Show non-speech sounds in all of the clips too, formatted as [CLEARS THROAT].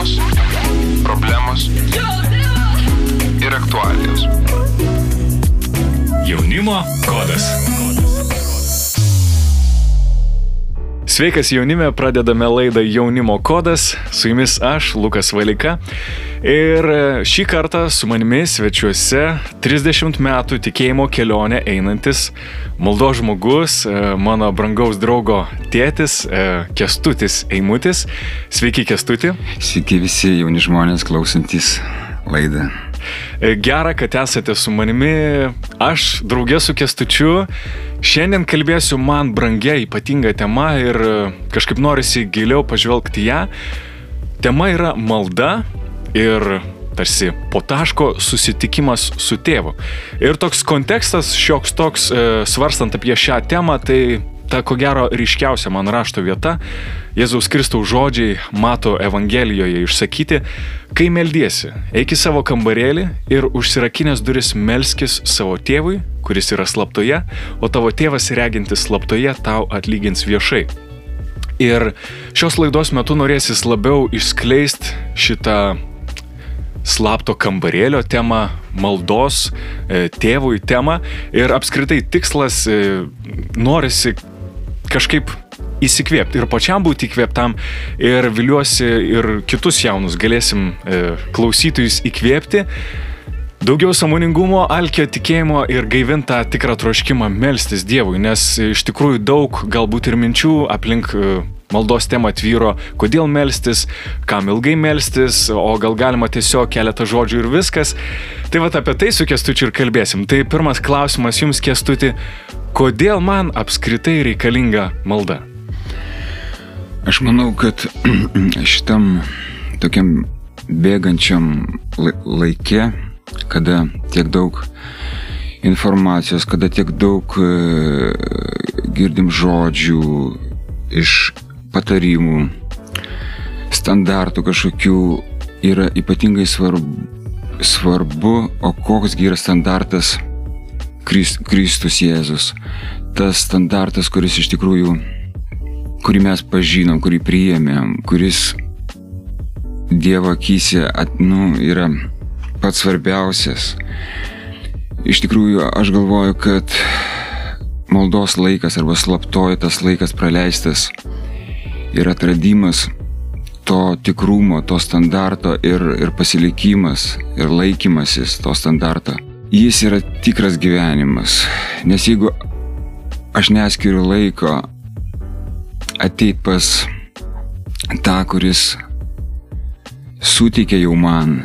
Temos, problemos ir aktualijos. Jaunimo kodas. Sveikas jaunime, pradedame laidą Jaunimo kodas. Su jumis aš, Lukas Valika. Ir šį kartą su manimi svečiuose 30 metų tikėjimo kelionę einantis maldo žmogus, mano brangaus draugo tėtis, Kestutis Eimutis. Sveiki, Kestuti. Sveiki visi jauni žmonės klausantis laidą. Gera, kad esate su manimi. Aš draugė su Kestučiu. Šiandien kalbėsiu man brangia ypatinga tema ir kažkaip norisi giliau pažvelgti ją. Tema yra malda ir tarsi po taško susitikimas su tėvu. Ir toks kontekstas šioks toks, e, svarstant apie šią temą, tai ta ko gero ryškiausia man rašto vieta, Jėzaus Kristaus žodžiai mato Evangelijoje išsakyti, kai meldiesi, eik į savo kambarėlį ir užsirakinęs duris melskis savo tėvui, kuris yra slaptoje, o tavo tėvas regintis slaptoje tau atlygins viešai. Ir šios laidos metu norėsis labiau išskleisti šitą slapto kambarėlio temą, maldos e, tėvui temą ir apskritai tikslas e, norisi kažkaip įsikvėpti ir pačiam būti įkvėptam ir viliuosi ir kitus jaunus galėsim e, klausytojus įkvėpti. Daugiau samoningumo, alkio tikėjimo ir gaivintą tikrą troškimą melstis Dievui, nes iš tikrųjų daug galbūt ir minčių aplink maldos temą atvyro, kodėl melstis, kam ilgai melstis, o gal galima tiesiog keletą žodžių ir viskas. Tai va apie tai su Kestučiu ir kalbėsim. Tai pirmas klausimas jums, Kestuti, kodėl man apskritai reikalinga malda? Aš manau, kad [CLEARS THROAT] šitam tokiam bėgančiam laike, kada tiek daug informacijos, kada tiek daug e, girdim žodžių iš patarimų, standartų kažkokių yra ypatingai svarbu, svarbu o koksgi yra standartas Kristus Jėzus. Tas standartas, kuris iš tikrųjų, kurį mes pažinom, kurį priėmėm, kuris Dievo akise at, nu, yra pats svarbiausias. Iš tikrųjų, aš galvoju, kad maldos laikas arba slaptoji tas laikas praleistas ir atradimas to tikrumo, to standarto ir, ir pasilikimas ir laikymasis to standarto. Jis yra tikras gyvenimas. Nes jeigu aš neskiriu laiko ateit pas tą, kuris suteikia jau man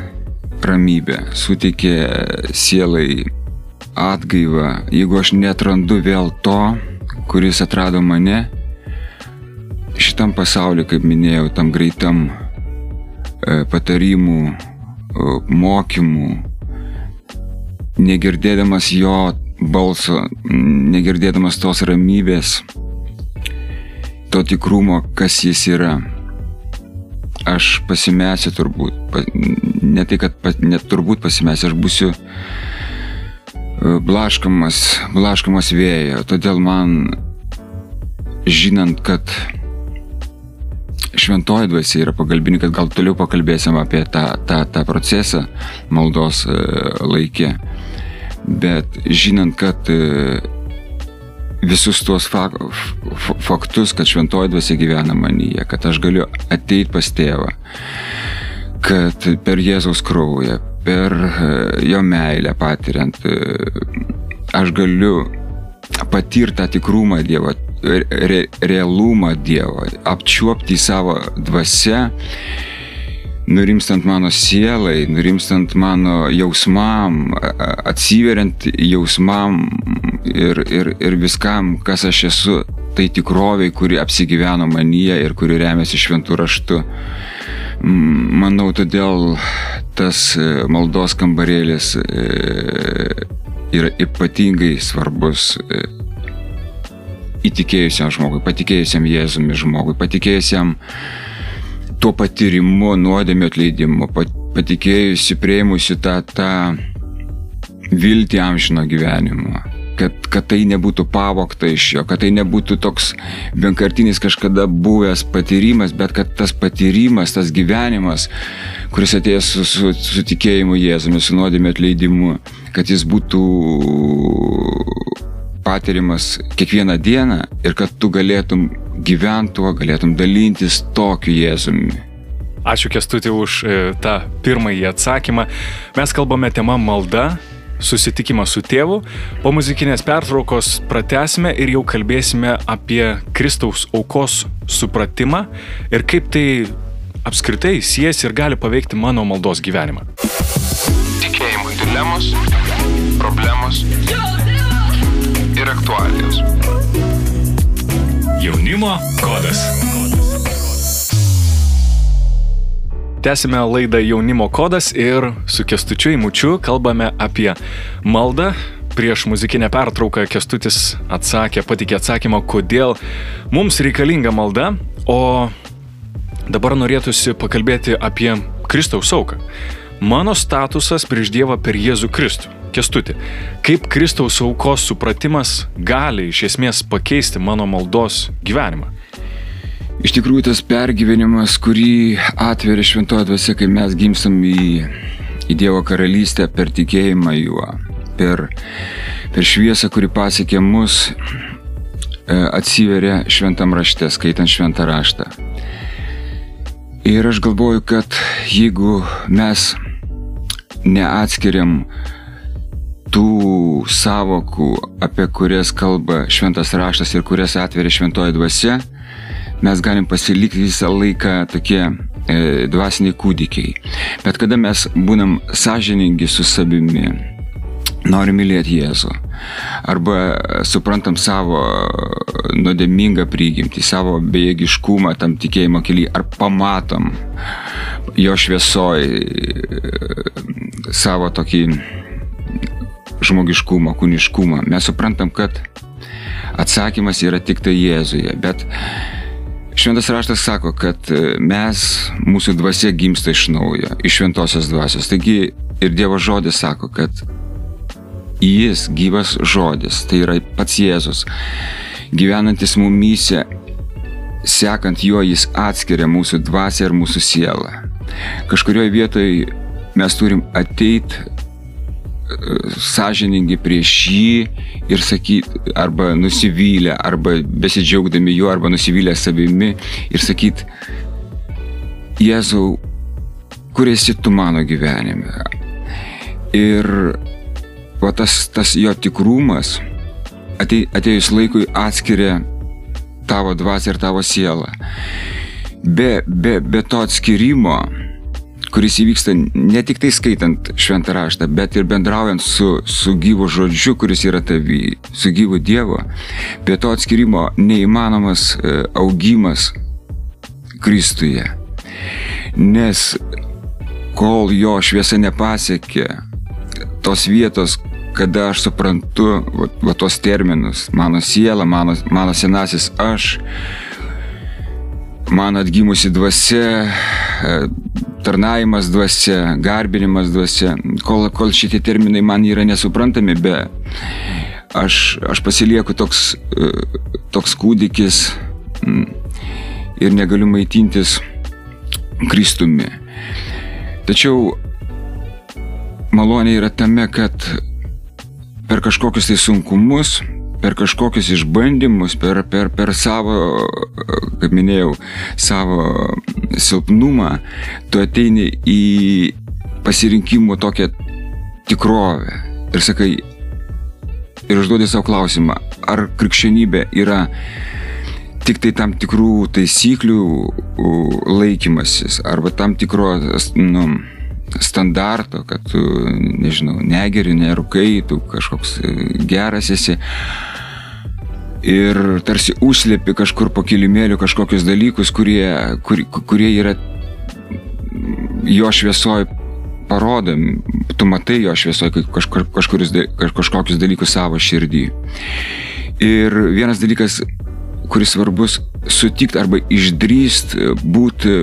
ramybę, suteikia sielai atgaivą, jeigu aš netrandu vėl to, kuris atrado mane, šitam pasauliu, kaip minėjau, tam greitam e, patarimų, mokymų, negirdėdamas jo balso, negirdėdamas tos ramybės, to tikrumo, kas jis yra. Aš pasimesiu turbūt, ne tai, kad net turbūt pasimesiu, aš būsiu e, blaškamas, blaškamas vėjo, todėl man žinant, kad šventoji dvasia yra pagalbininkas, gal toliau pakalbėsim apie tą, tą, tą procesą maldos e, laikė. Bet žinant, kad e, visus tuos fak, faktus, kad šventoji dvasia gyvena manyje, kad aš galiu ateiti pas tėvą, kad per Jėzaus kraują, per e, jo meilę patiriant, aš galiu patirti tą tikrumą Dievo, re, realumą Dievo, apčiuopti savo dvasę, nurimstant mano sielai, nurimstant mano jausmam, atsiveriant jausmam ir, ir, ir viskam, kas aš esu, tai tikroviai, kuri apsigyveno manyje ir kuri remiasi šventų raštu. Manau, todėl tas e, maldos kambarėlis e, yra ypatingai svarbus e, įtikėjusiam žmogui, patikėjusiam Jėzumi žmogui, patikėjusiam tuo patyrimu, nuodėmio atleidimu, patikėjusi, prieimusi tą, tą viltį amžino gyvenimo. kad, kad tai nebūtų pavokta iš jo, kad tai nebūtų toks vienkartinis kažkada buvęs patyrimas, bet kad tas patyrimas, tas gyvenimas, kuris atėjęs su, su, su tikėjimu Jėzumi, su nuodėmė atleidimu, kad jis būtų patirimas kiekvieną dieną ir kad tu galėtum gyventi tuo, galėtum dalintis tokiu Jėzumi. Ačiū Kestutį už e, tą pirmąjį atsakymą. Mes kalbame tema malda, susitikimą su tėvu. Po muzikinės pertraukos pratesime ir jau kalbėsime apie Kristaus aukos supratimą ir kaip tai apskritai sies ir gali paveikti mano maldos gyvenimą. Tikėjimo dilemos, problemos ir aktualijos. Jaunimo kodas. Tęsime laidą Jaunimo kodas ir su Kestučiu įmučiu kalbame apie maldą. Prieš muzikinę pertrauką Kestutis atsakė, patikė atsakymą, kodėl mums reikalinga malda, o dabar norėtųsi pakalbėti apie Kristaus auką. Mano statusas prieš Dievą per Jėzų Kristų. Kestuti, kaip Kristaus aukos supratimas gali iš esmės pakeisti mano maldos gyvenimą? Iš tikrųjų, tas pergyvenimas, kurį atveria šventoji dvasia, kai mes gimstam į, į Dievo karalystę per tikėjimą juo, per, per šviesą, kuri pasiekė mus, e, atsiveria šventam rašte, skaitant šventą raštą. Ir aš galvoju, kad jeigu mes neatskiriam tų savokų, apie kurias kalba šventas raštas ir kurias atveria šventoji dvasia, mes galim pasilikti visą laiką tokie e, dvasiniai kūdikiai. Bet kada mes būnam sąžiningi su savimi, norim mylėti Jėzų, arba suprantam savo nuodėmingą prigimtį, savo bejėgiškumą tam tikėjimo kelyje, ar pamatom jo šviesoj savo tokį žmogiškumą, kūniškumą. Mes suprantam, kad atsakymas yra tik tai Jėzuje. Bet šventas raštas sako, kad mes, mūsų dvasia gimsta iš naujo, iš šventosios dvasios. Taigi ir Dievo žodis sako, kad Jis gyvas žodis, tai yra pats Jėzus, gyvenantis mumyse, sekant juo jis atskiria mūsų dvasę ir mūsų sielą. Kažkurioje vietoje mes turim ateiti sąžiningi prieš jį ir sakyti, arba nusivylę, arba besidžiaugdami juo, arba nusivylę savimi ir sakyti, Jėzau, kur esi tu mano gyvenime. Ir va, tas, tas jo tikrumas atėjus laikui atskiria tavo dvasę ir tavo sielą. Be, be, be to atskirimo kuris įvyksta ne tik tai skaitant šventą raštą, bet ir bendraujant su, su gyvu žodžiu, kuris yra tavy, su gyvu Dievu. Be to atskirimo neįmanomas e, augimas Kristuje. Nes kol jo šviesa nepasiekė tos vietos, kada aš suprantu va, va tos terminus, mano siela, mano, mano senasis aš, man atgimusi dvasia, e, tarnavimas dvasia, garbinimas dvasia, kol, kol šitie terminai man yra nesuprantami, be aš, aš pasilieku toks, e, toks kūdikis ir negaliu maitintis Kristumi. Tačiau malonė yra tame, kad per kažkokius tai sunkumus, per kažkokius išbandymus, per, per, per savo, kaip minėjau, savo silpnumą, tu ateini į pasirinkimų tokią tikrovę ir sakai, ir užduodi savo klausimą, ar krikščionybė yra tik tai tam tikrų taisyklių laikymasis arba tam tikro nu, standarto, kad tu, nežinau, negeri, nerūkai, tu kažkoks geras esi, ir tarsi užslėpi kažkur po kilimėliu kažkokius dalykus, kurie, kur, kurie yra jo šviesoj parodomi, tu matai jo šviesoje kažkur, kažkuris, kažkokius dalykus savo širdį. Ir vienas dalykas, kuris svarbus, sutikti arba išdrįst būti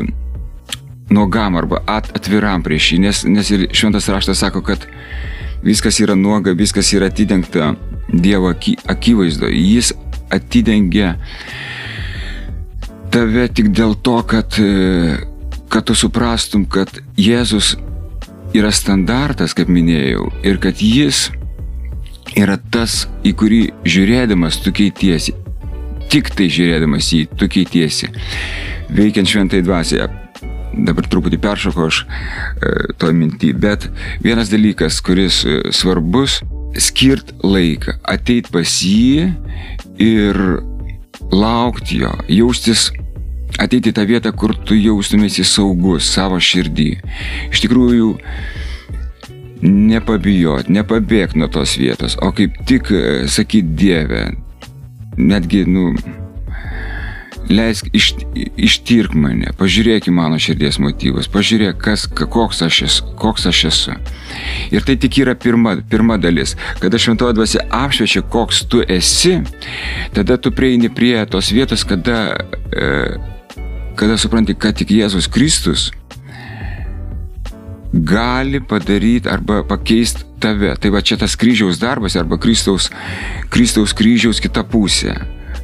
nuogam arba at, atviram prieš jį, nes, nes ir šventas raštas sako, kad viskas yra nuoga, viskas yra atidengta Dievo akivaizdoje. Jis atidengia tave tik dėl to, kad, e, kad tu suprastum, kad Jėzus yra standartas, kaip minėjau, ir kad Jis yra tas, į kurį žiūrėdamas tu keitiesi. Tik tai žiūrėdamas jį, tu keitiesi. Veikiant šventai dvasiai. Dabar truputį peršoko aš e, to mintį, bet vienas dalykas, kuris e, svarbus, skirt laiką, ateit pas jį ir laukti jo, jaustis ateiti į tą vietą, kur tu jaustumėsi saugus savo širdį. Iš tikrųjų, nepabijot, nepabėgti nuo tos vietos, o kaip tik e, sakyti Dievę, netgi, nu, leisk iš, ištirk mane, pažiūrėk į mano širdies motyvus, pažiūrėk, kas, koks aš esu. Koks aš esu. Ir tai tik yra pirma, pirma dalis. Kada šventoji dvasia apšviečia, koks tu esi, tada tu prieini prie tos vietos, kada, e, kada supranti, kad tik Jėzus Kristus gali padaryti arba pakeisti tave. Tai va čia tas kryžiaus darbas arba Kristaus, Kristaus kryžiaus kita pusė.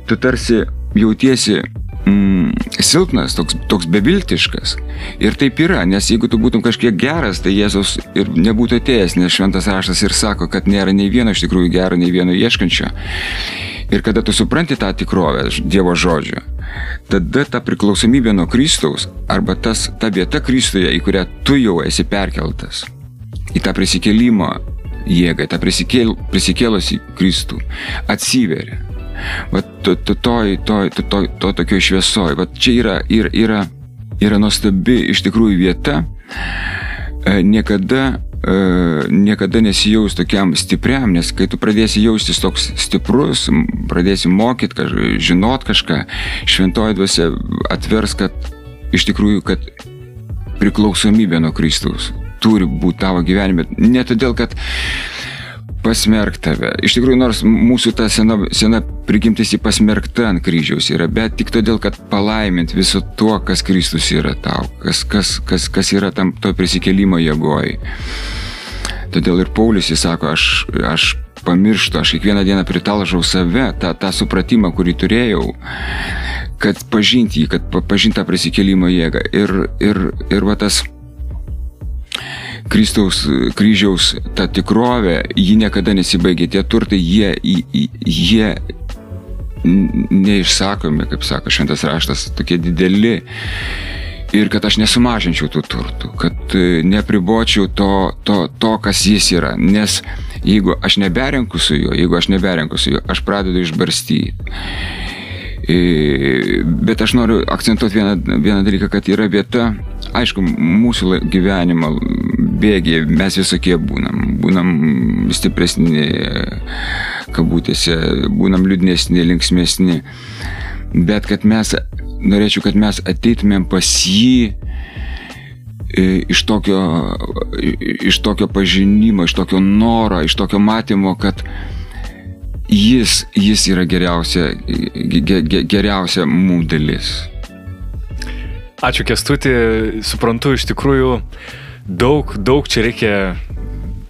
Tu tarsi jautiesi mm, silpnas, toks, toks beviltiškas. Ir taip yra, nes jeigu tu būtum kažkiek geras, tai Jėzus ir nebūtų atėjęs, nes šventas raštas ir sako, kad nėra nei vieno iš tikrųjų gero, nei vieno ieškančio. Ir kada tu supranti tą tikrovę Dievo žodžio, tada ta priklausomybė nuo Kristaus arba tas, ta vieta Kristuje, į kurią tu jau esi perkeltas, į tą prisikėlimą jėgą, tą prisikėl, prisikėlusi Kristų, atsiveria. Va, to, to, to, to, to, to, to tokio šviesoje. Va, čia yra, yra, yra, yra nuostabi iš tikrųjų vieta. E, niekada e, niekada nesijaus tokiam stipriam, nes kai tu pradėsi jaustis toks stiprus, pradėsi mokyti, kaž, žinot kažką, šventoji dvasia atvers, kad iš tikrųjų, kad priklausomybė nuo Kristaus turi būti tavo gyvenime. Ne todėl, kad pasmerk tave. Iš tikrųjų, nors mūsų ta sena, sena prigimtis į pasmerktą ant kryžiaus yra, bet tik todėl, kad palaimint viso tuo, kas Kristus yra tau, kas, kas, kas, kas yra tam to prisikėlimo jėgoj. Todėl ir Paulius jis sako, aš, aš pamirštu, aš kiekvieną dieną pritalžau save, tą, tą supratimą, kurį turėjau, kad pažinti jį, kad pažinti tą prisikėlimo jėgą. Ir, ir, ir va tas Kristaus kryžiaus ta tikrovė, ji niekada nesibaigia. Tie turtai, jie, jie neišsakomi, kaip sako šventas raštas, tokie dideli. Ir kad aš nesumažinčiau tų turtų, kad e, nepribočiau to, to, to, kas jis yra. Nes jeigu aš neberenku su juo, jeigu aš neberenku su juo, aš pradedu išbarstyti. E, bet aš noriu akcentuoti vieną, vieną dalyką, kad yra vieta, aišku, mūsų gyvenimo bėgiai mes visokie būnam. Būnam stipresni, kabutėse, būnam liūdnesni, linksmėsni. Bet kad mes, norėčiau, kad mes ateitumėm pas jį e, iš tokio, iš tokio pažinimo, iš tokio noro, iš tokio matymo, kad jis, jis yra geriausia, geriausia mūsų dalis. Ačiū Kestutį, suprantu iš tikrųjų daug, daug čia reikia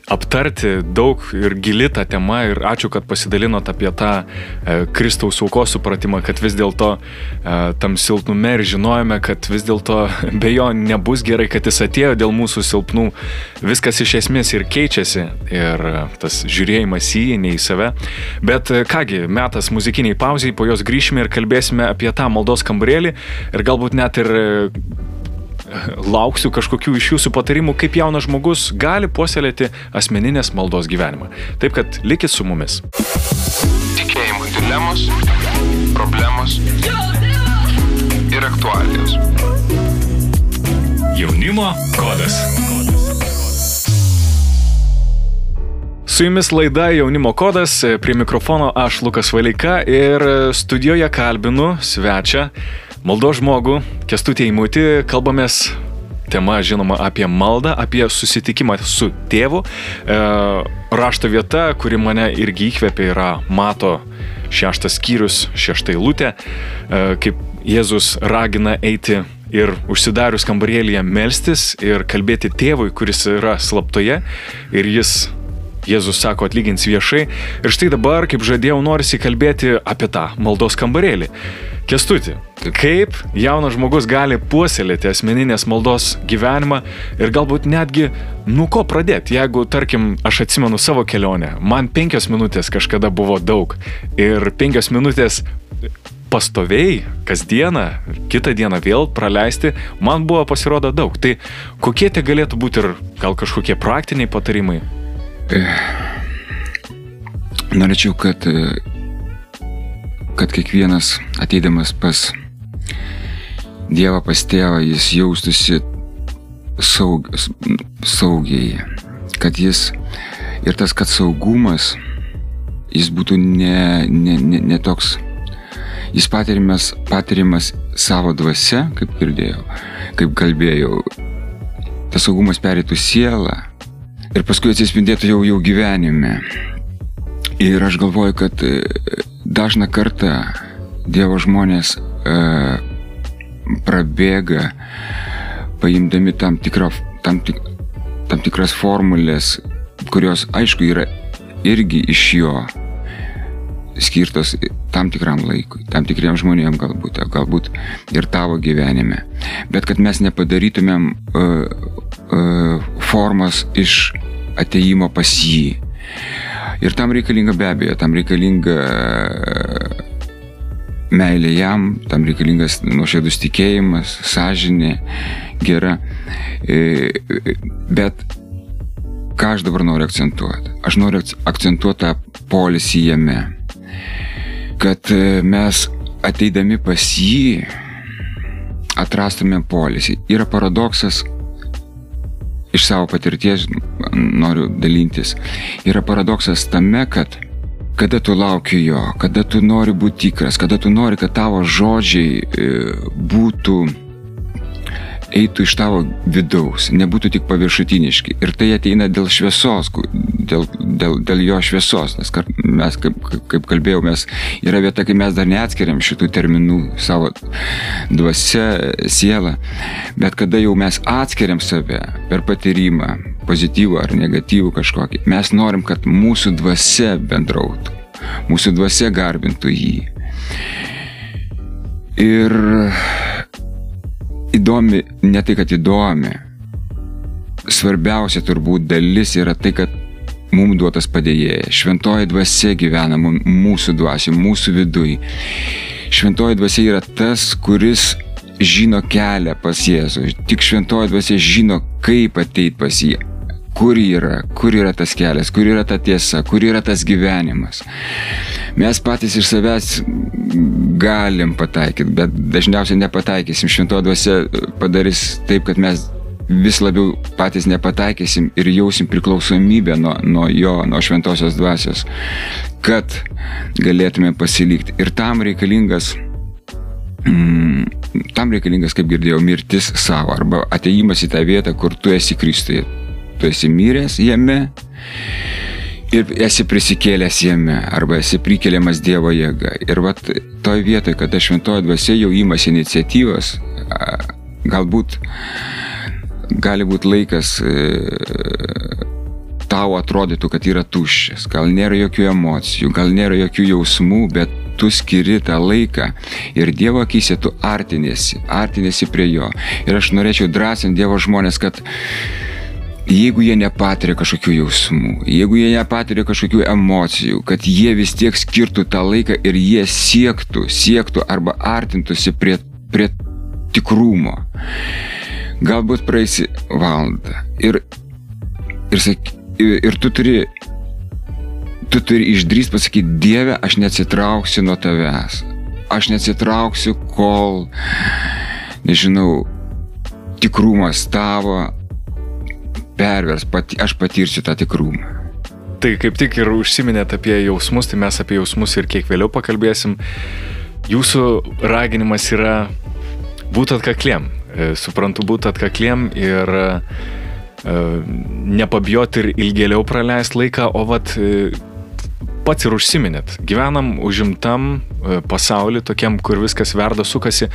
aptarti daug ir gili ta tema ir ačiū, kad pasidalinot apie tą e, Kristaus aukos supratimą, kad vis dėlto e, tam silpnume ir žinojame, kad vis dėlto [LAUGHS] be jo nebus gerai, kad jis atėjo dėl mūsų silpnų. Viskas iš esmės ir keičiasi ir e, tas žiūrėjimas į jį, ne į save. Bet e, kągi, metas muzikiniai pauziai, po jos grįšime ir kalbėsime apie tą maldos kambarėlį ir galbūt net ir e, lauksiu kažkokių iš jūsų patarimų, kaip jaunas žmogus gali puoselėti asmeninės maldos gyvenimą. Taip kad likit su mumis. Tikėjimo dilemos, problemos ir aktualijos. Jaunimo kodas. Su jumis laida Jaunimo kodas, prie mikrofono aš Lukas Valeika ir studijoje kalbinu svečią Maldo žmogų, kestutė įmuti, kalbamės tema, žinoma, apie maldą, apie susitikimą su tėvu. E, rašto vieta, kuri mane irgi įkvėpė, yra Mato šeštas skyrius, šešta eilutė, e, kaip Jėzus ragina eiti ir užsidarius kambarėlėje melstis ir kalbėti tėvui, kuris yra slaptoje ir jis Jėzus sako atlygins viešai. Ir štai dabar, kaip žadėjau, norisi kalbėti apie tą maldos kambarėlį. Kestuti, kaip jaunas žmogus gali puoselėti asmeninės maldos gyvenimą ir galbūt netgi nuo ko pradėti, jeigu, tarkim, aš atsimenu savo kelionę, man penkios minutės kažkada buvo daug ir penkios minutės pastoviai, kasdieną, kitą dieną vėl praleisti, man buvo pasirodo daug. Tai kokie tai galėtų būti ir gal kažkokie praktiniai patarimai? Norėčiau, kad, kad kiekvienas ateidamas pas Dievą, pas tėvą, jis jaustųsi saug, saugiai. Kad jis ir tas, kad saugumas, jis būtų ne, ne, ne, ne toks jis patirimas, patirimas savo dvasia, kaip girdėjau, kaip kalbėjau, tas saugumas perėtų sielą ir paskui atsispindėtų jau jau gyvenime. Ir aš galvoju, kad e, dažną kartą Dievo žmonės e, prabėga, paimdami tam, tikrą, tam, tik, tam tikras formulės, kurios aišku yra irgi iš jo skirtos tam tikram laikui, tam tikriem žmonėm galbūt, galbūt ir tavo gyvenime. Bet kad mes nepadarytumėm uh, uh, formos iš ateimo pas jį. Ir tam reikalinga be abejo, tam reikalinga uh, meilė jam, tam reikalingas nuoširdus tikėjimas, sąžinė, gera. Bet ką aš dabar noriu akcentuoti? Aš noriu akcentuoti tą polisį jame kad e, mes ateidami pas jį atrastume polisį. Yra paradoksas, iš savo patirties noriu dalintis, yra paradoksas tame, kad kada tu lauki jo, kada tu nori būti tikras, kada tu nori, kad tavo žodžiai e, būtų eitų iš tavo vidaus, nebūtų tik paviršutiniški. Ir tai ateina dėl šviesos, dėl, dėl, dėl jo šviesos, nes mes, kaip, kaip kalbėjau, mes yra vieta, kai mes dar neatskiriam šitų terminų savo dvasia, siela, bet kada jau mes atskiriam save per patyrimą, pozityvų ar negatyvų kažkokį, mes norim, kad mūsų dvasia bendrautų, mūsų dvasia garbintų jį. Ir įdomi, ne tai, kad įdomi. Svarbiausia turbūt dalis yra tai, kad mums duotas padėjėjas. Šventoji dvasia gyvena mūsų dvasia, mūsų vidui. Šventoji dvasia yra tas, kuris žino kelią pas Jėzų. Tik šventoji dvasia žino, kaip ateiti pas jį. Kur yra, kur yra tas kelias, kur yra ta tiesa, kur yra tas gyvenimas. Mes patys iš savęs galim pataikyti, bet dažniausiai nepataikysim. Šventoji dvasia padarys taip, kad mes vis labiau patys nepataikysim ir jausim priklausomybę nuo, nuo jo, nuo šventosios dvasios, kad galėtume pasilikti. Ir tam reikalingas, mm, tam reikalingas, kaip girdėjau, mirtis savo arba ateimas į tą vietą, kur tu esi Kristuje. Tu esi miręs jame ir esi prisikėlęs jame, arba esi prikeliamas Dievo jėga. Ir vat toj vietoje, kada šventoji dvasia jau įmasi iniciatyvos, galbūt gali būti laikas e, tau atrodytų, kad yra tuščias, gal nėra jokių emocijų, gal nėra jokių jausmų, bet tu skiri tą laiką ir Dievo akise tu artinėsi, artinėsi prie jo. Ir aš norėčiau drąsinti Dievo žmonės, kad jeigu jie nepatiria kažkokių jausmų, jeigu jie nepatiria kažkokių emocijų, kad jie vis tiek skirtų tą laiką ir jie siektų, siektų arba artintųsi prie, prie tikrumo. Galbūt praeisi valandą ir, ir, sak, ir, ir tu turi, tu turi išdrįsti pasakyti, Dieve, aš neatsitrauksiu nuo tavęs. Aš neatsitrauksiu, kol, nežinau, tikrumas tavo pervers, pati, aš patirsiu tą tikrumą. Tai kaip tik ir užsiminėt apie jausmus, tai mes apie jausmus ir kiek vėliau pakalbėsim. Jūsų raginimas yra būti atkakliem. E, suprantu, būti atkakliem ir e, nepabijoti ir ilgėliau praleisti laiką, o vat e, pats ir užsiminėt. Gyvenam užimtam pasaulį, tokiam, kur viskas verda, sukasi.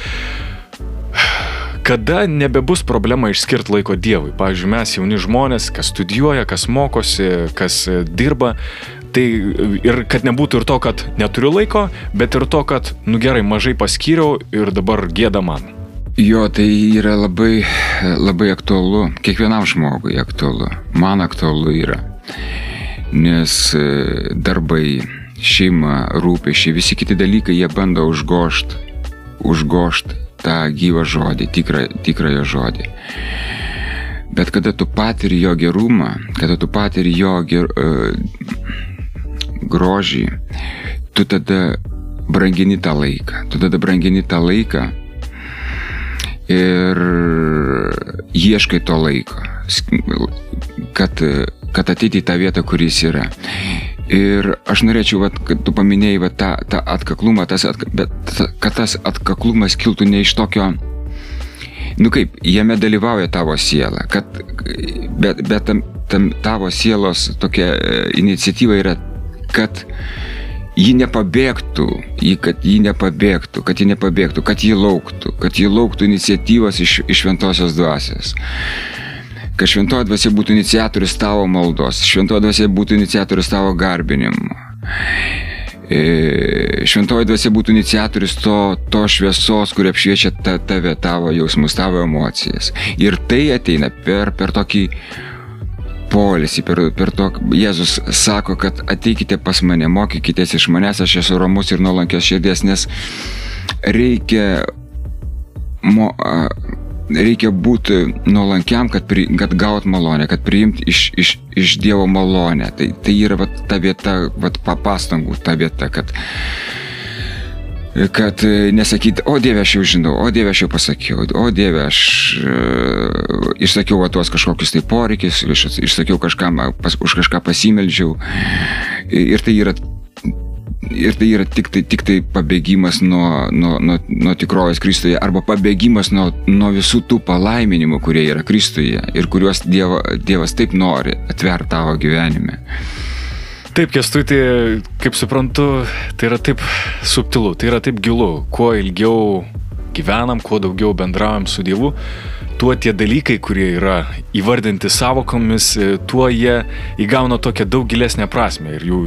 Kada nebebus problema išskirti laiko Dievui. Pavyzdžiui, mes jauni žmonės, kas studijuoja, kas mokosi, kas e, dirba, tai ir kad nebūtų ir to, kad neturiu laiko, bet ir to, kad, nu gerai, mažai paskyriau ir dabar gėda man. Jo, tai yra labai, labai aktualu, kiekvienam žmogui aktualu, man aktualu yra. Nes e, darbai, šeima, rūpešiai, visi kiti dalykai, jie bando užgošt, užgošt tą gyvą žodį, tikrą, tikrąją žodį. Bet kada tu patiri jo gerumą, kada tu patiri jo ger, uh, grožį, tu tada brangini tą laiką. Tu tada brangini tą laiką ir ieškai to laiko, kad, kad ateiti į tą vietą, kuris yra. Ir aš norėčiau, vat, kad tu paminėjai vat, tą, tą atkaklumą, tas atka, bet kad tas atkaklumas kiltų ne iš tokio, nu kaip, jame dalyvauja tavo siela, kad, bet, bet tam, tam tavo sielos tokia e, iniciatyva yra, kad ji nepabėgtų, ji, kad ji nepabėgtų, kad ji nepabėgtų, kad ji lauktų, kad ji lauktų iniciatyvos iš, iš šventosios dvasės kad šventoji dvasia būtų iniciatorius tavo maldos, šventoji dvasia būtų iniciatorius tavo garbinimo. E, šventoji dvasia būtų iniciatorius to, to šviesos, kuri apšviečia ta, tave, tavo jausmus, tavo emocijas. Ir tai ateina per, per tokį polisį, per, per to, Jėzus sako, kad ateikite pas mane, mokykitės iš manęs, aš esu ramus ir nuolankęs širdies, nes reikia mo, reikia būti nuolankiam, kad, pri, kad gaut malonę, kad priimti iš, iš, iš Dievo malonę. Tai, tai yra vat, ta vieta, vat, papastangų ta vieta, kad, kad e, nesakyti, o Dieve aš jau žinau, o Dieve aš jau pasakiau, o Dieve aš uh, išsakiau va, tuos kažkokius tai poreikius, išsakiau kažkam, pas, už kažką pasimeldžiau. Ir tai yra ir tai yra tik tai, tik tai pabėgimas nuo, nuo, nuo, nuo tikrovės Kristuje arba pabėgimas nuo, nuo visų tų palaiminimų, kurie yra Kristuje ir kuriuos dievo, Dievas taip nori atverti tavo gyvenime. Taip, kestuti, kaip suprantu, tai yra taip subtilu, tai yra taip gilu. Kuo ilgiau gyvenam, kuo daugiau bendraujam su Dievu, tuo tie dalykai, kurie yra įvardinti savokomis, e, tuo jie įgauna tokią daug gilesnę prasme ir jų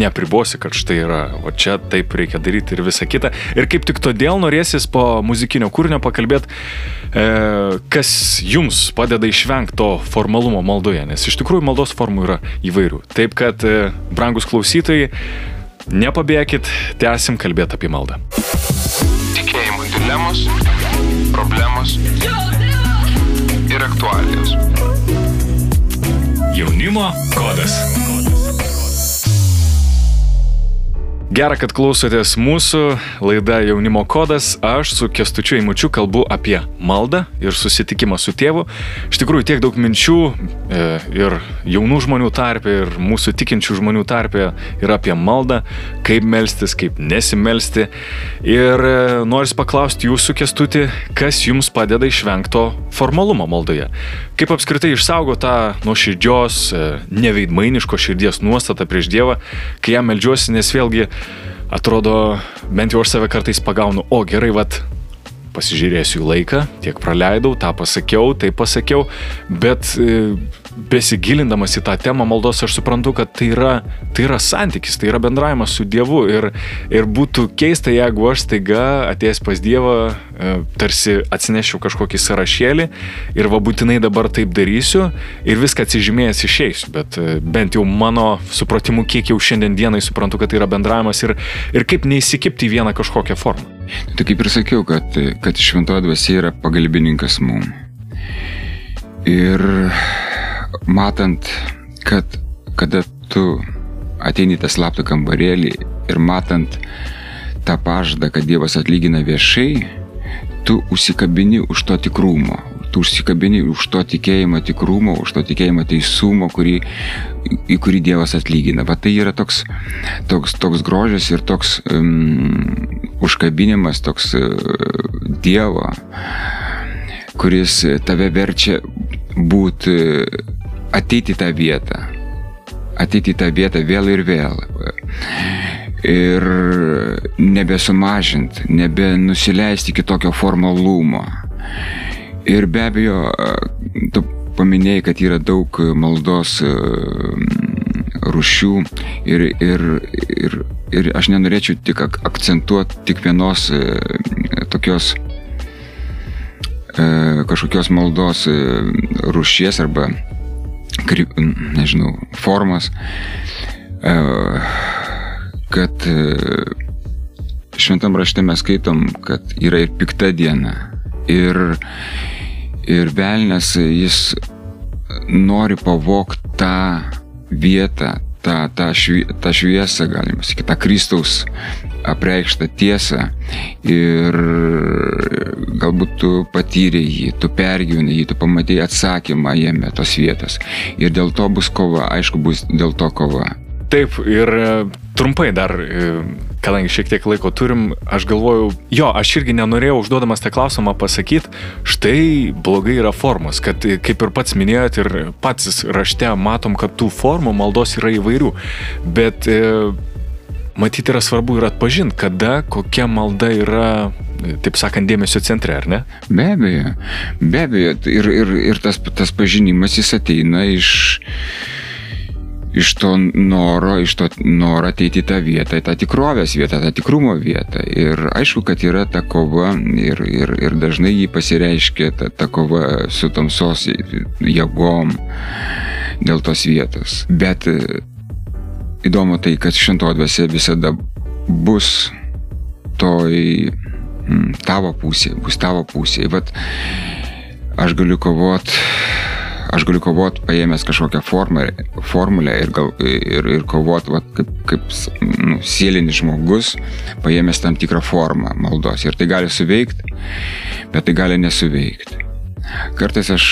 nepribosi, kad štai yra, o čia taip reikia daryti ir visa kita. Ir kaip tik todėl norėsis po muzikinio kūrinio pakalbėti, e, kas jums padeda išvengti to formalumo maldoje, nes iš tikrųjų maldos formų yra įvairių. Taip kad, e, brangus klausytojai, nepabėkit, tęsim kalbėti apie maldą. Tikėjimo dilemos, problemos ir aktualijos. Jaunimo kodas. Gera, kad klausotės mūsų laida Jaunimo kodas. Aš su Kestučiu Eimučiu kalbu apie maldą ir susitikimą su tėvu. Iš tikrųjų, tiek daug minčių e, ir jaunų žmonių tarpe, ir mūsų tikinčių žmonių tarpe yra apie maldą, kaip melstis, kaip nesimelsti. Ir e, noriu paklausti jūsų Kestuti, kas jums padeda išvengto formalumo maldoje. Kaip apskritai išsaugo tą nuoširdžios, e, neveidmainiško širdies nuostatą prieš Dievą, kai jam melžiuosi, nes vėlgi atrodo, bent jau aš save kartais pagaunu, o gerai, vat, pasižiūrėsiu į laiką, tiek praleidau, tą pasakiau, tai pasakiau, bet e, besigilindamas į tą temą maldos aš suprantu, kad tai yra, tai yra santykis, tai yra bendravimas su Dievu ir, ir būtų keista, jeigu aš staiga atėjęs pas Dievą e, tarsi atsinešiu kažkokį sąrašėlį ir va būtinai dabar taip darysiu ir viską atsižymėjęs išeisiu, bet e, bent jau mano supratimu, kiek jau šiandien dienai suprantu, kad tai yra bendravimas ir, ir kaip neįsikipti į vieną kažkokią formą. Tai kaip ir sakiau, kad, kad šventoji dvasia yra pagalbininkas mum. Ir matant, kad kada tu ateini tą slaptą kambarėlį ir matant tą pažadą, kad Dievas atlygina viešai, tu užsikabini už to tikrumo, tu užsikabini už to tikėjimo tikrumo, už to tikėjimo teisumo, kurį, į kurį Dievas atlygina. Bet tai yra toks, toks, toks grožis ir toks um, užkabinimas toks e, Dievo, kuris tave verčia būti, ateiti į tą vietą, ateiti į tą vietą vėl ir vėl. Ir nebesumažinti, nebenusileisti iki tokio formalumo. Ir be abejo, tu paminėjai, kad yra daug maldos rušių ir, ir, ir, ir aš nenorėčiau tik akcentuoti tik vienos tokios kažkokios maldos rušies arba, nežinau, formos, kad šventam rašte mes skaitom, kad yra ir pikta diena. Ir, ir velnės jis nori pavokti tą vietą, tą, tą, švie, tą šviesą, galima sakyti, tą Kristaus apreikštą tiesą ir galbūt tu patyrė jį, tu pergyvenai jį, tu pamatėjai atsakymą jame tos vietos. Ir dėl to bus kova, aišku, bus dėl to kova. Taip, ir e, trumpai dar, e, kadangi šiek tiek laiko turim, aš galvojau, jo, aš irgi nenorėjau užduodamas tą klausimą pasakyti, štai blogai yra formos, kad e, kaip ir pats minėjot ir pats rašte matom, kad tų formų maldos yra įvairių, bet matyti yra svarbu ir atpažinti, kada kokia malda yra taip sakant, dėmesio centre, ar ne? Be abejo, be abejo. Ir, ir, ir tas, tas pažinimas jis ateina iš, iš to noro, iš to noro ateiti į tą vietą, į tą tikrovės vietą, tą tikrumo vietą. Ir aišku, kad yra ta kova ir, ir, ir dažnai jį pasireiškia ta, ta kova su tamsos jėgom dėl tos vietos. Bet įdomu tai, kad švento dvasia visada bus toj mm, tavo pusė, bus tavo pusė. Vat aš galiu kovoti aš galiu kovoti paėmęs kažkokią formą, formulę ir, gal, ir, ir kovoti va, kaip, kaip nu, sielinis žmogus, paėmęs tam tikrą formą maldos. Ir tai gali suveikti, bet tai gali nesuveikti. Kartais aš,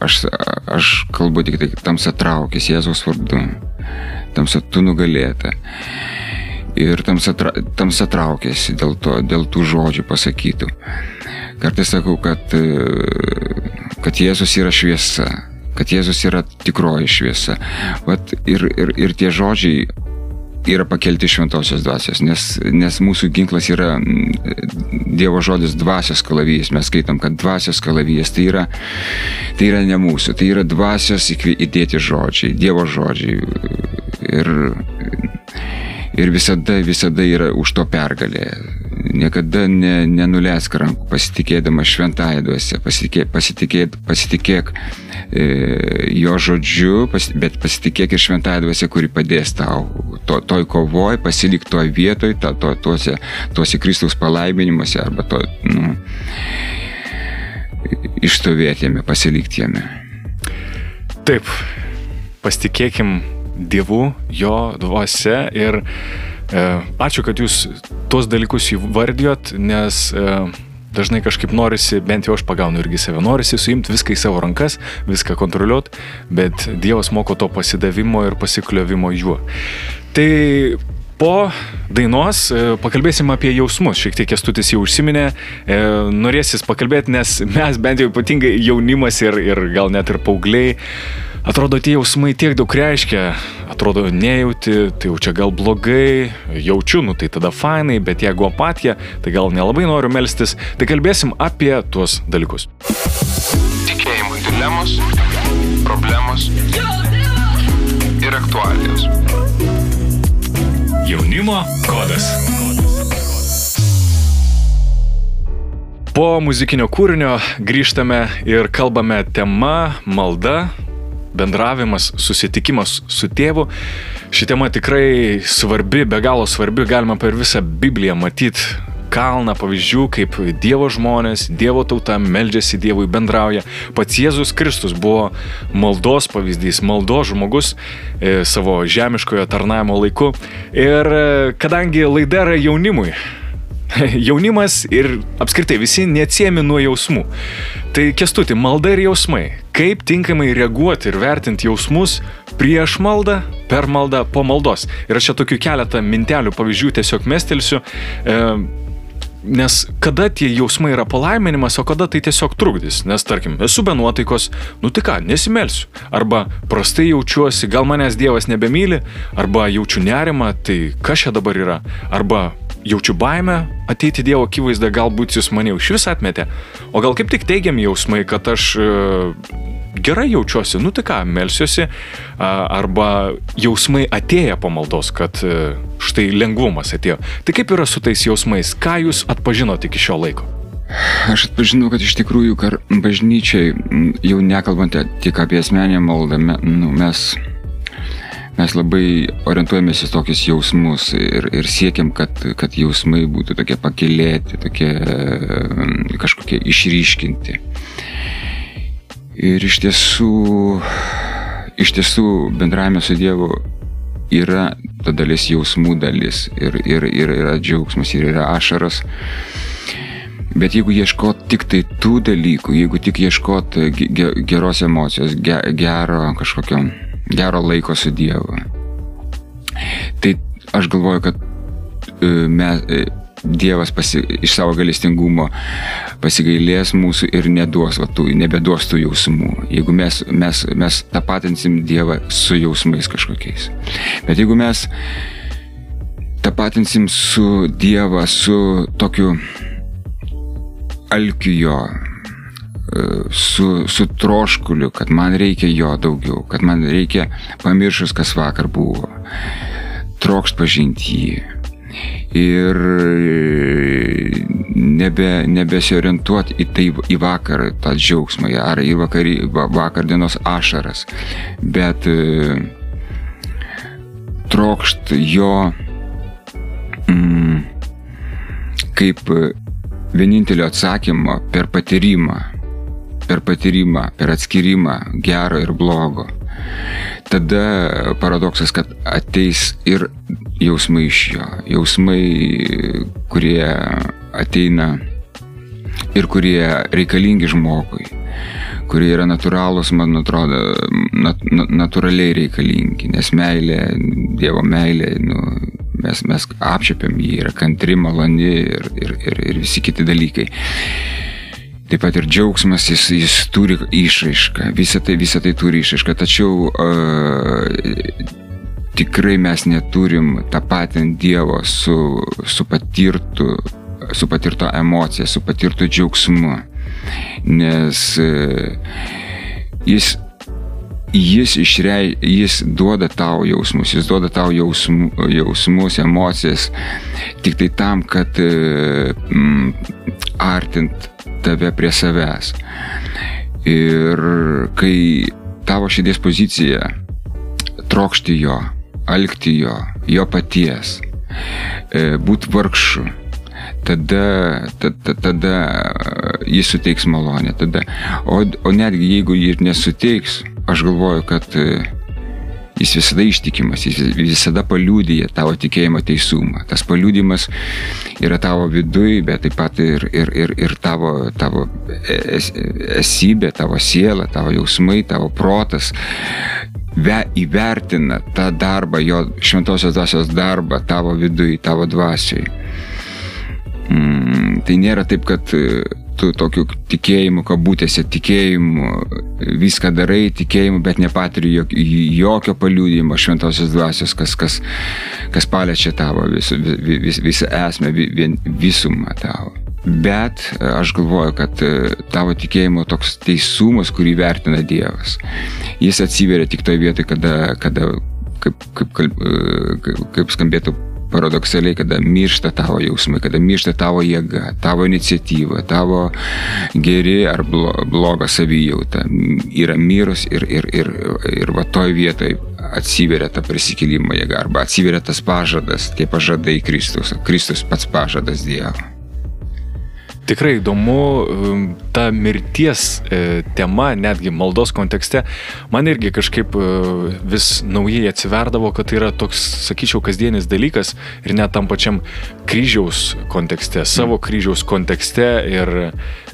aš, aš kalbu tik tai tamsa traukės Jėzaus vardu, tamsa tu nugalėta. Ir tamsa, tamsa traukėsi dėl, to, dėl tų žodžių pasakytų. Kartais sakau, kad kad Jėzus yra šviesa, kad Jėzus yra tikroji šviesa. Vat ir, ir, ir tie žodžiai yra pakelti šventosios dvasios, nes, nes mūsų ginklas yra Dievo žodis dvasios kalavijas. Mes skaitom, kad dvasios kalavijas tai yra, tai yra ne mūsų, tai yra dvasios įdėti žodžiai, Dievo žodžiai. Ir, ir visada, visada yra už to pergalė niekada ne, nenuleisk rankų, pasitikėdama šventąją dvasę, pasitikėk, pasitikėk, pasitikėk e, jo žodžiu, pas, bet pasitikėk ir šventąją dvasę, kuri padės tau to, toj kovoj, pasilik toj vietoj, to, to, tuose, tuose Kristaus palaiminimuose arba to, nu, išstovėti jame, pasilikti jame. Taip, pasitikėkim Dievu, jo dvasia ir ačiū, kad jūs tuos dalykus įvardijot, nes e, dažnai kažkaip norisi, bent jau aš pagaunu irgi save, norisi suimti viską į savo rankas, viską kontroliuoti, bet Dievas moko to pasidavimo ir pasikliovimo juo. Tai po dainos e, pakalbėsim apie jausmus. Šiek tiek kestutis jau užsiminė, norėsis pakalbėti, nes mes bent jau ypatingai jaunimas ir, ir gal net ir paaugliai Atrodo, tie jausmai tiek daug reiškia, atrodo, nejauti, tai jau čia gal blogai, jaučiu, nu tai tada fainai, bet jeigu apatija, tai gal nelabai noriu melstis, tai kalbėsim apie tuos dalykus. Tikėjimo dilemos, problemos ir aktualijos. Jaunimo kodas. Po muzikinio kūrinio grįžtame ir kalbame tema malda bendravimas, susitikimas su tėvu. Ši tema tikrai svarbi, be galo svarbi, galima per visą Bibliją matyti kalną pavyzdžių, kaip Dievo žmonės, Dievo tauta meldžiasi Dievui, bendrauja. Pats Jėzus Kristus buvo maldos pavyzdys, maldos žmogus e, savo žemiškojo tarnavimo laiku. Ir e, kadangi laida yra jaunimui, [LAUGHS] jaunimas ir apskritai visi neatsiemi nuo jausmų. Tai kestuti, malda ir jausmai. Kaip tinkamai reaguoti ir vertinti jausmus prieš maldą, per maldą, po maldos. Ir aš čia tokių keletą mintelių pavyzdžių tiesiog mestelsiu. E, Nes kada tie jausmai yra palaiminimas, o kada tai tiesiog trukdys. Nes tarkim, esu be nuotaikos, nu tai ką, nesimelsiu. Arba prastai jaučiuosi, gal manęs Dievas nebemyli, arba jaučiu nerimą, tai kas čia dabar yra. Arba jaučiu baimę ateiti Dievo akivaizdą, galbūt jis mane iš vis atmetė, o gal kaip tik teigiami jausmai, kad aš e, gerai jaučiuosi, nu tai ką, melsiuosi, arba jausmai atėję po maldos, kad e, štai lengvumas atėjo. Tai kaip yra su tais jausmais, ką jūs atpažinote iki šio laiko? Aš atpažinau, kad iš tikrųjų, bažnyčiai, jau nekalbant tik apie asmenę maldą, nu, mes mes labai orientuojamės į tokius jausmus ir, ir siekiam, kad, kad jausmai būtų tokie pakilėti, tokie mm, kažkokie išryškinti. Ir iš tiesų, iš tiesų bendravime su Dievu yra ta dalis jausmų dalis ir, ir, ir yra džiaugsmas ir yra ašaras. Bet jeigu ieškot tik tai tų dalykų, jeigu tik ieškot geros emocijos, gero kažkokio gero laiko su Dievu. Tai aš galvoju, kad e, me, e, Dievas pasi, iš savo galestingumo pasigailės mūsų ir neduos, va, tų, nebeduos tų jausmų. Jeigu mes, mes, mes tapatinsim Dievą su jausmais kažkokiais. Bet jeigu mes tapatinsim su Dievą, su tokiu alkiu jo, su, su troškuliu, kad man reikia jo daugiau, kad man reikia pamiršus, kas vakar buvo, trokšt pažinti jį. Ir nebe, nebesiorientuoti į tai į vakar tą džiaugsmą ar į vakarį, vakar dienos ašaras, bet e, trokšt jo mm, kaip vienintelio atsakymo per patyrimą per patyrimą, per atskirimą gero ir blogo. Tada paradoksas, kad ateis ir jausmai iš jo, jausmai, kurie ateina ir kurie reikalingi žmogui, kurie yra natūralūs, man atrodo, nat, natūraliai reikalingi, nes meilė, Dievo meilė, nu, mes, mes apčiapiam jį, yra kantri, maloni ir, ir, ir, ir visi kiti dalykai. Taip pat ir džiaugsmas, jis, jis turi išraišką, visą tai, visą tai turi išraišką, tačiau uh, tikrai mes neturim tapatinti Dievo su, su, patirtu, su patirto emocija, su patirtu džiaugsmu, nes uh, jis jis, išrei, jis duoda tau jausmus, jis duoda tau jausmu, jausmus, emocijas, tik tai tam, kad mm, artint tave prie savęs. Ir kai tavo širdies pozicija trokšti jo, alkti jo, jo paties, e, būti vargšu, tada, tada, tada jis suteiks malonę. Tada, o, o netgi jeigu jį ir nesuteiks, aš galvoju, kad Jis visada ištikimas, jis visada paliūdija tavo tikėjimo teisumą. Tas paliūdimas yra tavo vidui, bet taip pat ir, ir, ir, ir tavo, tavo es, esybė, tavo siela, tavo jausmai, tavo protas ve, įvertina tą darbą, jo šventosios dvasios darbą tavo vidui, tavo dvasiai. Mm, tai nėra taip, kad tu tokiu tikėjimu, kabutėse tikėjimu, viską darai tikėjimu, bet nepatiri jokio, jokio paliūdimo šventosios dvasios, kas, kas, kas paliečia tavo vis, vis, visą esmę, vis, visumą tavo. Bet aš galvoju, kad e, tavo tikėjimo toks teisumas, kurį vertina Dievas, jis atsiveria tik toje vietoje, kada, kada kaip, kaip, kaip, kaip skambėtų paradoksaliai, kada miršta tavo jausmai, kada miršta tavo jėga, tavo iniciatyva, tavo geri ar bloga savijauta, yra mirus ir, ir, ir, ir va toj vietoj atsiveria ta prisikėlimo jėga arba atsiveria tas pažadas, tie pažadai Kristus, Kristus pats pažadas Dievo. Tikrai įdomu, um, ta mirties e, tema, netgi maldos kontekste, man irgi kažkaip e, vis naujai atsiverdavo, kad tai yra toks, sakyčiau, kasdienis dalykas ir net tam pačiam kryžiaus kontekste, savo kryžiaus kontekste ir,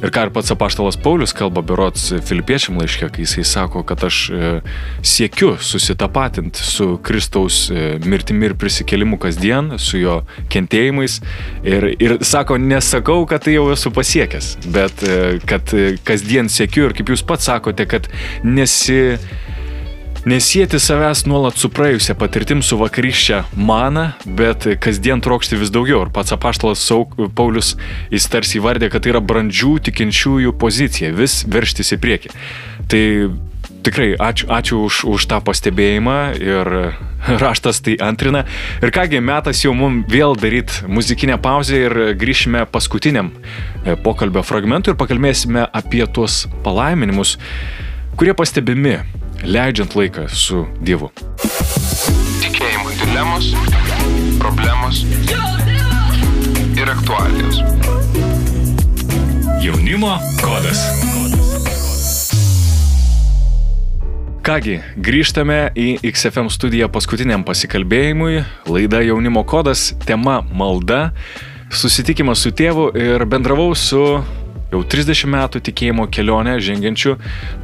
ir ką ir pats apaštalas Paulius kalba berots filipiečiam laiškė, kai jisai sako, kad aš e, siekiu susitapatinti su Kristaus mirtimi ir prisikėlimu kasdien, su jo kentėjimais ir, ir sako, nesakau, kad tai jau esu pasiekęs, bet e, kad e, kasdien sėkiu ir kaip jūs pats sakote, kad nesi Nesėti savęs nuolat su praėjusią patirtim su vakarykščia mana, bet kasdien trokšti vis daugiau. Ir pats apaštalas Paulius jis tarsi įvardė, kad tai yra brandžių tikinčiųjų pozicija - vis verštis į priekį. Tai tikrai ačiū, ačiū už, už tą pastebėjimą ir [LAUGHS] raštas tai antrina. Ir kągi, metas jau mums vėl daryti muzikinę pauzę ir grįšime paskutiniam e, pokalbio fragmentui ir pakalbėsime apie tuos palaiminimus, kurie pastebimi leidžiant laiką su Dievu. Tikėjimo dilemos, problemos ir aktualijos. Jaunimo kodas. Kągi, grįžtame į XFM studiją paskutiniam pasikalbėjimui. Laida Jaunimo kodas, tema malda. Susitikimas su tėvu ir bendravau su jau 30 metų tikėjimo kelionę žengiančiu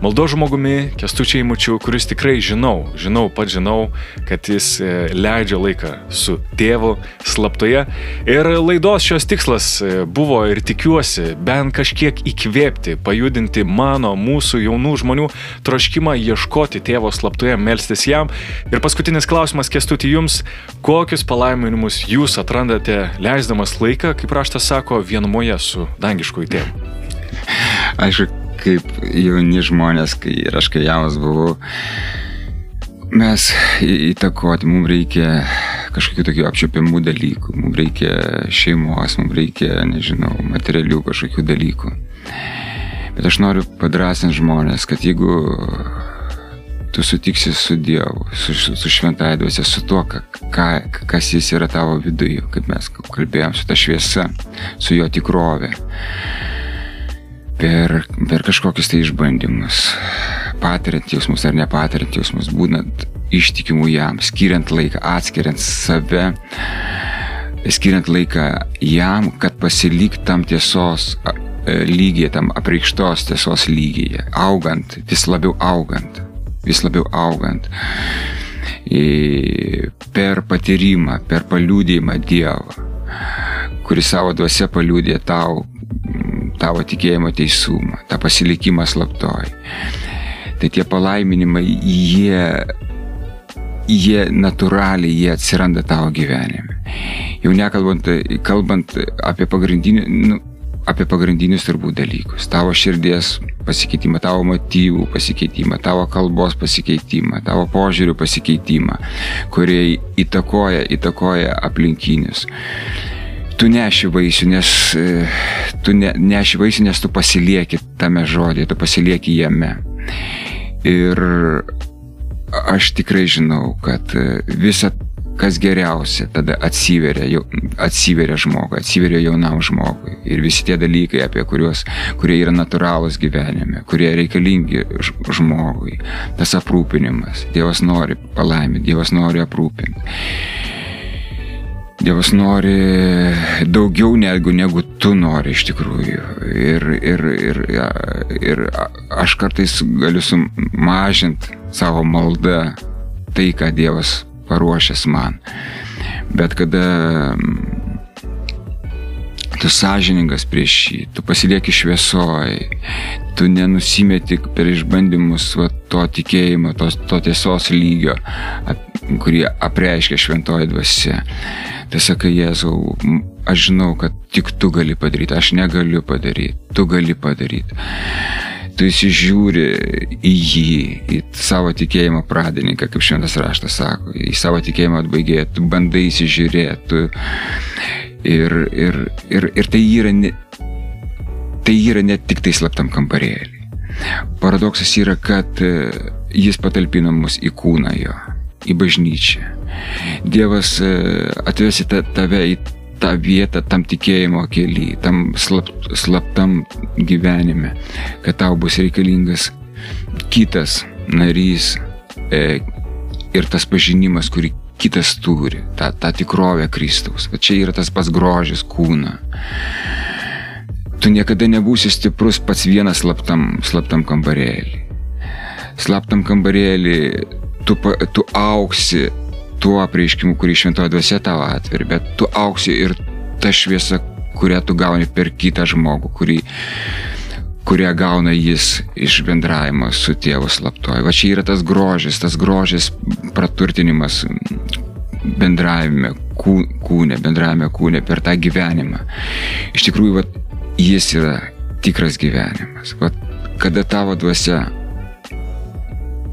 maldo žmogumi Kestučiai Mučiu, kuris tikrai žinau, žinau, pat žinau, kad jis e, leidžia laiką su tėvu slaptoje. Ir laidos šios tikslas e, buvo ir tikiuosi bent kažkiek įkvėpti, pajudinti mano, mūsų jaunų žmonių troškimą ieškoti tėvo slaptoje, melstis jam. Ir paskutinis klausimas, Kestuti, jums, kokius palaiminimus jūs atrandate leisdamas laiką, kaip raštas sako, vienumoje su dangiškųjų tėvu? Aišku, kaip jauni žmonės, kai ir aš kai jaunas buvau, mes įtakoti, mums reikia kažkokių tokių apčiopiamų dalykų, mums reikia šeimos, mums reikia, nežinau, materialių kažkokių dalykų. Bet aš noriu padrasinti žmonės, kad jeigu tu sutiksi su Dievu, su, su šventąją dvasia, su tuo, ką, kas jis yra tavo viduje, kaip mes kalbėjom, su ta šviesa, su jo tikrovė per, per kažkokius tai išbandymus, patiriant jausmus ar nepatiriant jausmus, būnant ištikimų jam, skiriant laiką, atskiriant save, skiriant laiką jam, kad pasilik tam tiesos lygiai, tam apreikštos tiesos lygiai, augant, vis labiau augant, vis labiau augant. Per patyrimą, per paliūdėjimą Dievo, kuris savo dvasia paliūdė tau, tavo tikėjimo teisumą, tą pasilikimą slaptoj. Tai tie palaiminimai, jie, jie natūraliai, jie atsiranda tavo gyvenime. Jau nekalbant kalbant apie, pagrindinį, nu, apie pagrindinius turbūt dalykus. Tavo širdies pasikeitimą, tavo motyvų pasikeitimą, tavo kalbos pasikeitimą, tavo požiūrių pasikeitimą, kurie įtakoja, įtakoja aplinkinius tu neši vaisių, nes e, tu ne, neši vaisių, nes tu pasilieki tame žodėje, tu pasilieki jame. Ir aš tikrai žinau, kad e, visa, kas geriausia, tada atsiveria, atsiveria žmogui, atsiveria jaunam žmogui. Ir visi tie dalykai, apie kuriuos, kurie yra natūralūs gyvenime, kurie reikalingi žmogui, tas aprūpinimas. Dievas nori palaiminti, Dievas nori aprūpinti. Dievas nori daugiau negu, negu tu nori iš tikrųjų. Ir, ir, ir, ir aš kartais galiu sumažinti savo maldą tai, ką Dievas paruošęs man. Bet kada tu sąžiningas prieš jį, tu pasilieki šviesoj, tu nenusimeti per išbandymus va, to tikėjimo, to, to tiesos lygio, kurį apreiškia šventoji dvasia Tai sakai, Jėzau, aš žinau, kad tik tu gali padaryti, aš negaliu padaryti, tu gali padaryti. Tu įsižiūri į jį, į savo tikėjimo pradininką, kaip šventas raštas sako, į savo tikėjimo atbaigėją, tu bandai įsižiūrėti. Ir, ir, ir, ir tai, yra ne, tai yra ne tik tai slaptam kambarėlį. Paradoksas yra, kad e, jis patalpina mus į kūną jo, į bažnyčią Dievas e, atvesi tave į tą vietą, tam tikėjimo keli, tam slap, slaptam gyvenime, kad tau bus reikalingas kitas narys e, ir tas pažinimas, kurį kitas turi, tą, tą tikrovę Kristaus. Va čia yra tas pats grožis kūno. Tu niekada nebūsi stiprus pats vienas slaptam, slaptam kambarėlį. Slaptam kambarėlį tu, tu auksi tuo apreiškimu, kurį šventoji dvasia tavo atveri, bet tu auksi ir ta šviesa, kurią tu gauni per kitą žmogų, kurį, kurią gauna jis iš bendravimo su tėvu slaptoju. Va čia yra tas grožis, tas grožis praturtinimas bendravime, kūne, bendravime kūne, per tą gyvenimą. Iš tikrųjų, va, jis yra tikras gyvenimas. Va, kada tavo dvasia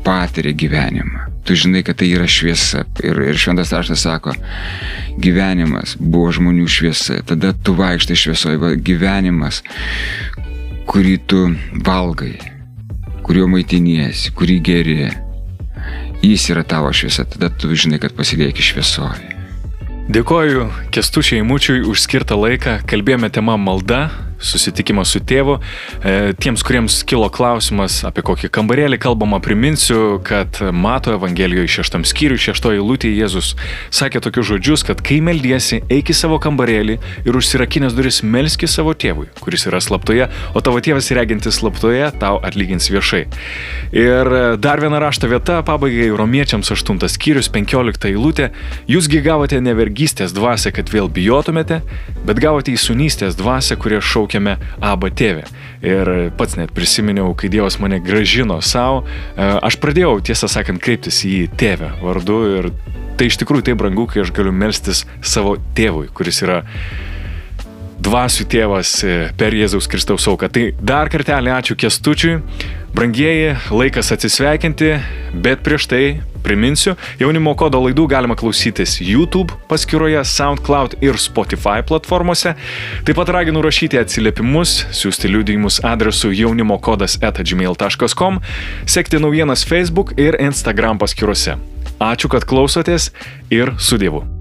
patiria gyvenimą, tu žinai, kad tai yra šviesa. Ir, ir šventas raštas sako, gyvenimas buvo žmonių šviesa. Tada tu vaikštai šviesoje, gyvenimas, kurį tu valgai, kurio maitiniesi, kurį geri. Jis yra tavo šviesa, tada tu žinai, kad pasilieki šviesoje. Dėkoju Kestučiai Mūčiui už skirtą laiką. Kalbėjome tema malda, susitikimą su tėvu. E, tiems, kuriems kilo klausimas, apie kokį kambarėlį kalbama, priminsiu, kad Mato Evangelijoje šeštam skyriui, šeštoji lūtė Jėzus sakė tokius žodžius, kad kai meldiesi, eik į savo kambarėlį ir užsirakinęs duris melski savo tėvui, kuris yra slaptoje, o tavo tėvas regintis slaptoje tau atlygins viešai. Ir dar viena rašto vieta, pabaigai romiečiams 8 skyrius 15 eilutė, jūsgi gavote nevergystės dvasę, kad vėl bijotumėte, bet gavote įsunystės dvasę, kurie šaukia šaukiame Aba tėvė. Ir pats net prisiminiau, kai Dievas mane gražino savo, e, aš pradėjau, tiesą sakant, kreiptis į tėvę vardu ir tai iš tikrųjų tai brangu, kai aš galiu melstis savo tėvui, kuris yra dvasių tėvas e, per Jėzaus Kristaus auką. Tai dar kartelį ačiū Kestučiui. Brangieji, laikas atsisveikinti, bet prieš tai Priminsiu, jaunimo kodo laidų galima klausytis YouTube paskyroje, SoundCloud ir Spotify platformose. Taip pat raginu rašyti atsiliepimus, siūsti liudijimus adresu jaunimo kodas etagmail.com, sekti naujienas Facebook ir Instagram paskyrose. Ačiū, kad klausotės ir su Dievu.